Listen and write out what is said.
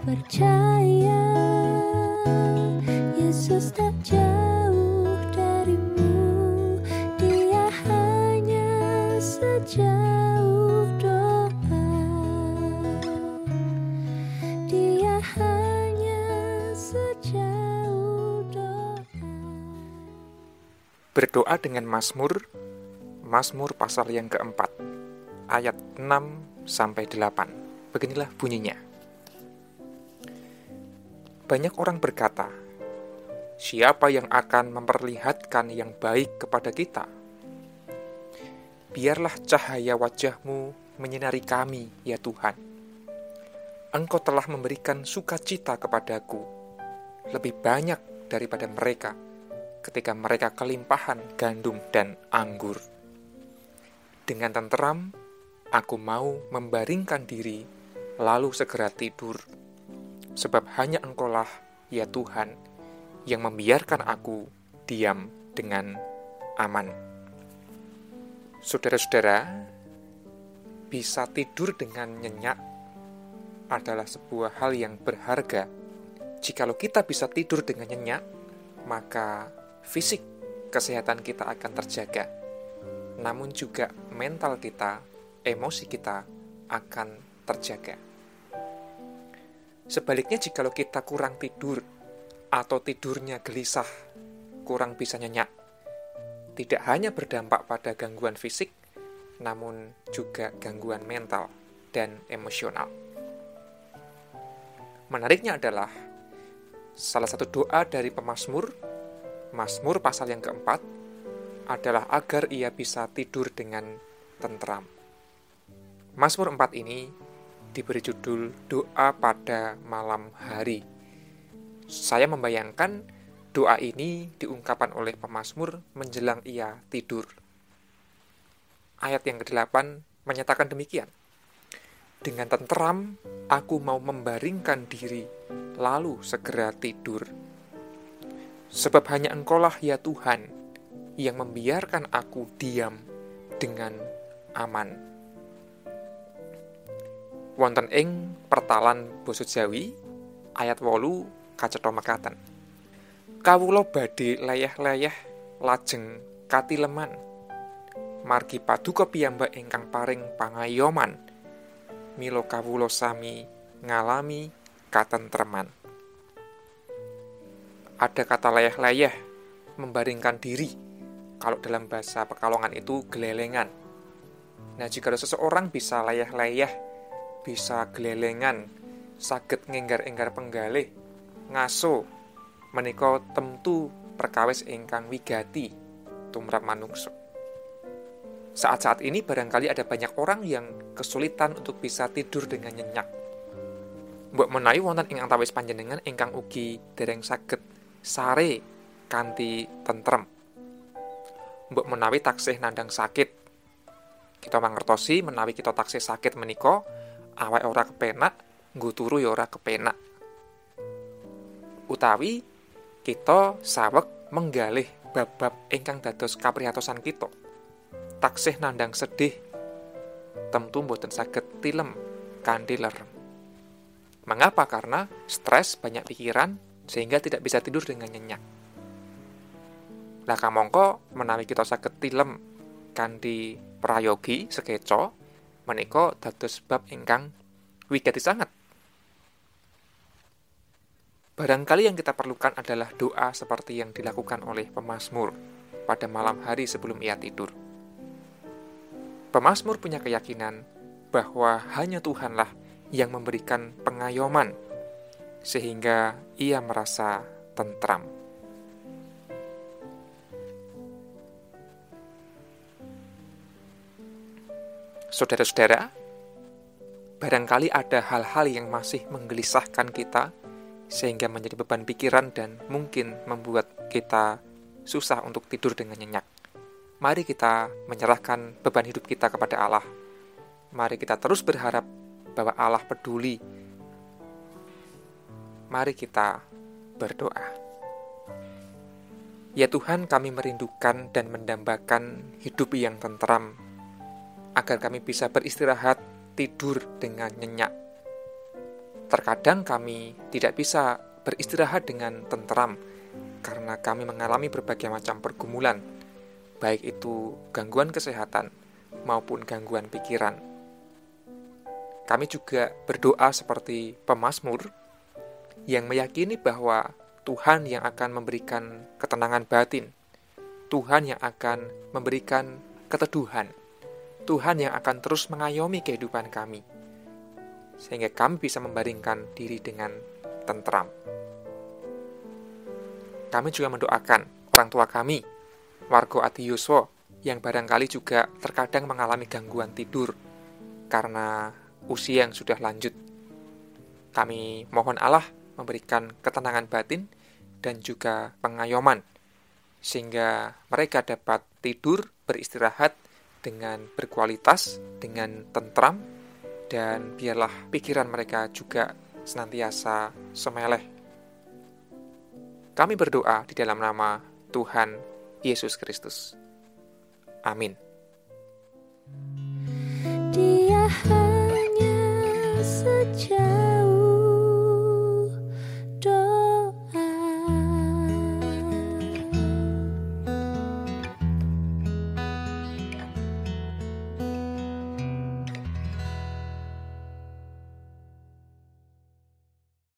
percaya Yesus tak jauh darimu Dia hanya sejauh doa Dia hanya sejauh doa Berdoa dengan Mazmur, Mazmur pasal yang keempat, ayat 6 sampai 8. Beginilah bunyinya. Banyak orang berkata, siapa yang akan memperlihatkan yang baik kepada kita? Biarlah cahaya wajahmu menyinari kami, ya Tuhan. Engkau telah memberikan sukacita kepadaku, lebih banyak daripada mereka ketika mereka kelimpahan gandum dan anggur. Dengan tenteram, aku mau membaringkan diri, lalu segera tidur sebab hanya Engkaulah, ya Tuhan, yang membiarkan aku diam dengan aman. Saudara-saudara, bisa tidur dengan nyenyak adalah sebuah hal yang berharga. Jikalau kita bisa tidur dengan nyenyak, maka fisik kesehatan kita akan terjaga. Namun juga mental kita, emosi kita akan terjaga. Sebaliknya jikalau kita kurang tidur atau tidurnya gelisah, kurang bisa nyenyak, tidak hanya berdampak pada gangguan fisik, namun juga gangguan mental dan emosional. Menariknya adalah salah satu doa dari pemazmur, Mazmur pasal yang keempat, adalah agar ia bisa tidur dengan tentram. Mazmur 4 ini diberi judul Doa pada Malam Hari. Saya membayangkan doa ini diungkapkan oleh pemazmur menjelang ia tidur. Ayat yang ke-8 menyatakan demikian. Dengan tenteram, aku mau membaringkan diri, lalu segera tidur. Sebab hanya engkaulah ya Tuhan, yang membiarkan aku diam dengan aman wonten ing pertalan basa Jawi ayat 8 kacetha mekaten. Kawula badhe leyeh-leyeh lajeng katileman margi paduka piyambak ingkang paring pangayoman mila kawula sami ngalami katentreman. Ada kata leyeh-leyeh membaringkan diri. Kalau dalam bahasa Pekalongan itu gelelengan. Nah, jika seseorang bisa leyeh-leyeh bisa gelelengan saged ngenggar-enggar penggalih ngaso menika temtu perkawis ingkang wigati tumrap manungso. Saat-saat ini barangkali ada banyak orang yang kesulitan untuk bisa tidur dengan nyenyak. Mbok menawi wonten ing antawis panjenengan ingkang ugi dereng saged sare kanthi tentrem. Mbok menawi taksih nandang sakit. Kita mangertosi menawi kita taksih sakit menika awake ora kepenak, nggo turu ya ora kepenak. Utawi kita sawek menggalih bab-bab ingkang dados kapriyatosan kita. Taksih nandang sedih, tentu mboten saged tilem kanthi lerem. Mengapa? Karena stres, banyak pikiran, sehingga tidak bisa tidur dengan nyenyak. Nah, kamongko menawi kita saged tilem kanthi prayogi sekeco menika dados bab ingkang wigati sangat. Barangkali yang kita perlukan adalah doa seperti yang dilakukan oleh pemazmur pada malam hari sebelum ia tidur. Pemazmur punya keyakinan bahwa hanya Tuhanlah yang memberikan pengayoman sehingga ia merasa tentram. Saudara-saudara, barangkali ada hal-hal yang masih menggelisahkan kita, sehingga menjadi beban pikiran dan mungkin membuat kita susah untuk tidur dengan nyenyak. Mari kita menyerahkan beban hidup kita kepada Allah. Mari kita terus berharap bahwa Allah peduli. Mari kita berdoa. Ya Tuhan, kami merindukan dan mendambakan hidup yang tentram agar kami bisa beristirahat, tidur dengan nyenyak. Terkadang kami tidak bisa beristirahat dengan tenteram karena kami mengalami berbagai macam pergumulan, baik itu gangguan kesehatan maupun gangguan pikiran. Kami juga berdoa seperti pemazmur yang meyakini bahwa Tuhan yang akan memberikan ketenangan batin, Tuhan yang akan memberikan keteduhan, Tuhan yang akan terus mengayomi kehidupan kami sehingga kami bisa membaringkan diri dengan tentram. Kami juga mendoakan orang tua kami, Wargo Adi Yuswo, yang barangkali juga terkadang mengalami gangguan tidur karena usia yang sudah lanjut. Kami mohon Allah memberikan ketenangan batin dan juga pengayoman, sehingga mereka dapat tidur beristirahat dengan berkualitas, dengan tentram, dan biarlah pikiran mereka juga senantiasa semeleh. Kami berdoa di dalam nama Tuhan Yesus Kristus. Amin. Dia hanya sejak